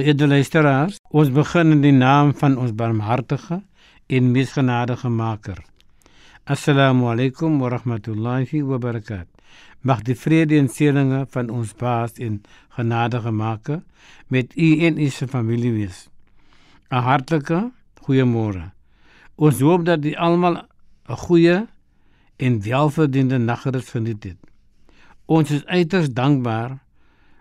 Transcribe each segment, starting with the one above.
Geëerde luisteraars, ons begin in die naam van ons barmhartige en mees genadige Maker. Assalamu alaykum wa rahmatullahi wa barakat. Mag die vrede en seëninge van ons Baas en genadige Maker met u en u se familie wees. 'n Hartlike goeiemôre. Ons hoop dat u almal 'n goeie en welverdiende nagrus geniet het. Ons is uiters dankbaar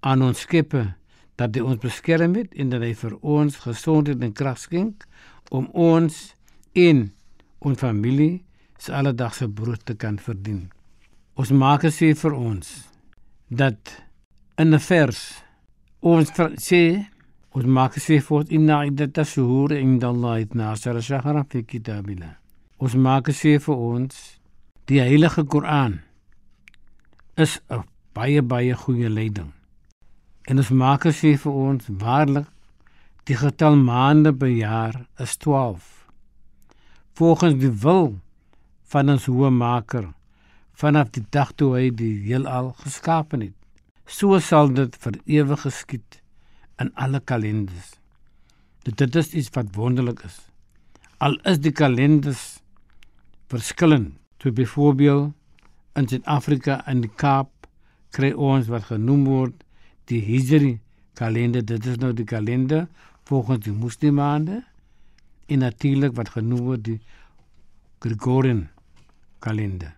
aan ons Skepper dat hy ons beskerm het en dat hy vir ons gesondheid en krag skenk om ons en ons familie se alledagse brood te kan verdien. Ons maak sê vir ons dat in 'n vers ons sê ons maak sê vir ons inna iddata shuhur inda Allah itna ashara shahran fi kitabillah. Ons maak sê vir ons die heilige Koran is 'n baie baie goeie leiding. En ons maak sê vir ons waarlik die getal maande per jaar is 12. Volgens die wil van ons hoë maker vanaf die dag toe hy die heelal geskaap het. So sal dit vir ewig geskied in alle kalenders. Dit, is iets wat wonderlik is. Al is die kalenders verskillend. So byvoorbeeld in Suid-Afrika in die Kaap kry ons wat genoem word die Hijri kalender. Dit is nou die kalender volgens die moslimmaande en natuurlik wat genoem word die Gregorian kalender.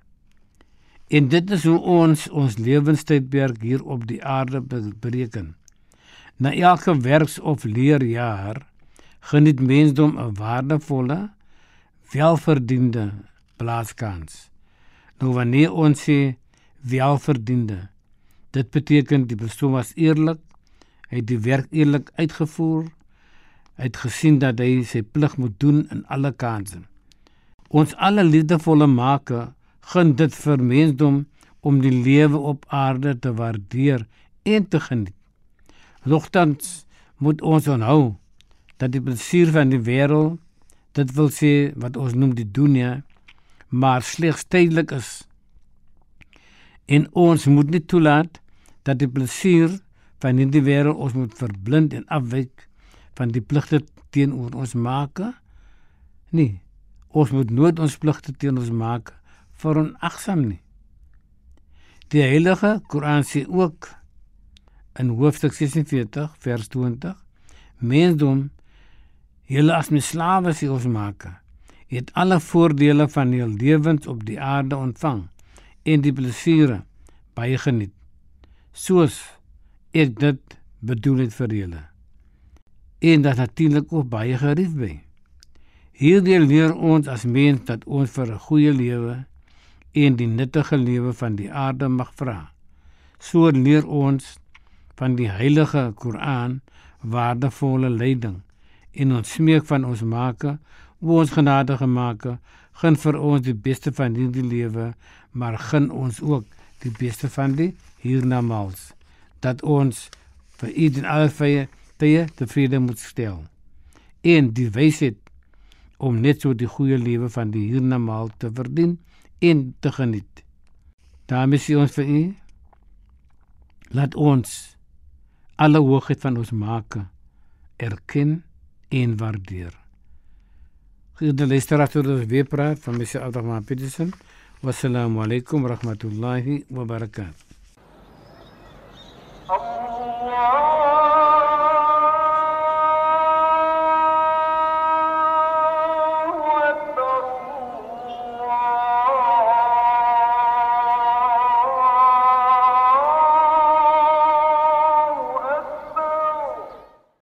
En dit is hoe ons ons lewenstydperk hier op die aarde be- bereken. Na elke werks- of leerjaar geniet mensdom 'n waardevolle, welverdiende plaatskans. Nou wanneer ons sê welverdiende, dit beteken die persoon was eerlik, hy het die werk eerlik uitgevoer, hy het gesien dat hy sy plig moet doen in alle kanse. Ons alle liefdevolle maker gun dit vir mensdom om die lewe op aarde te waardeer en te geniet. Nogtans moet ons onthou dat die plesier van die wêreld, dit wil sê wat ons noem die dunia, maar slegs tydelik is. En ons moet nie toelaat dat die plesier van hierdie wêreld ons moet verblind en afwyk van die pligte teenoor ons maak. Nee, ons moet nooit ons pligte teenoor ons maak veronagsaam nie. Die Heilige Koran sê ook in hoofstuk 46 vers 20: Mensdom, julle as my slawe sê ons maak, het alle voordele van hul lewens op die aarde ontvang en die plesiere baie geniet. Soos ek dit bedoel het vir julle. En dat natuurlik ook baie gerief by. Hierdie leer ons as mens dat ons vir 'n goeie lewe en die nuttige lewe van die aarde mag vra. So leer ons van die heilige Koran waardevolle leiding en ons smeek van ons Maker, o ons genadige Maker, gun vir ons die beste van hierdie lewe, maar gun ons ook die beste van die hiernamaals dat ons vir u en alle vye tye tevrede moet stel en die wysheid om net so die goeie lewe van die hiernamaal te verdien en te geniet. Daarmee sê ons vir u laat ons alle hoogheid van ons maak erken en waardeer. Geëerde luisteraars, tot ons weer praat van Mr. Abdurrahman والسلام عليكم ورحمة الله وبركاته. الله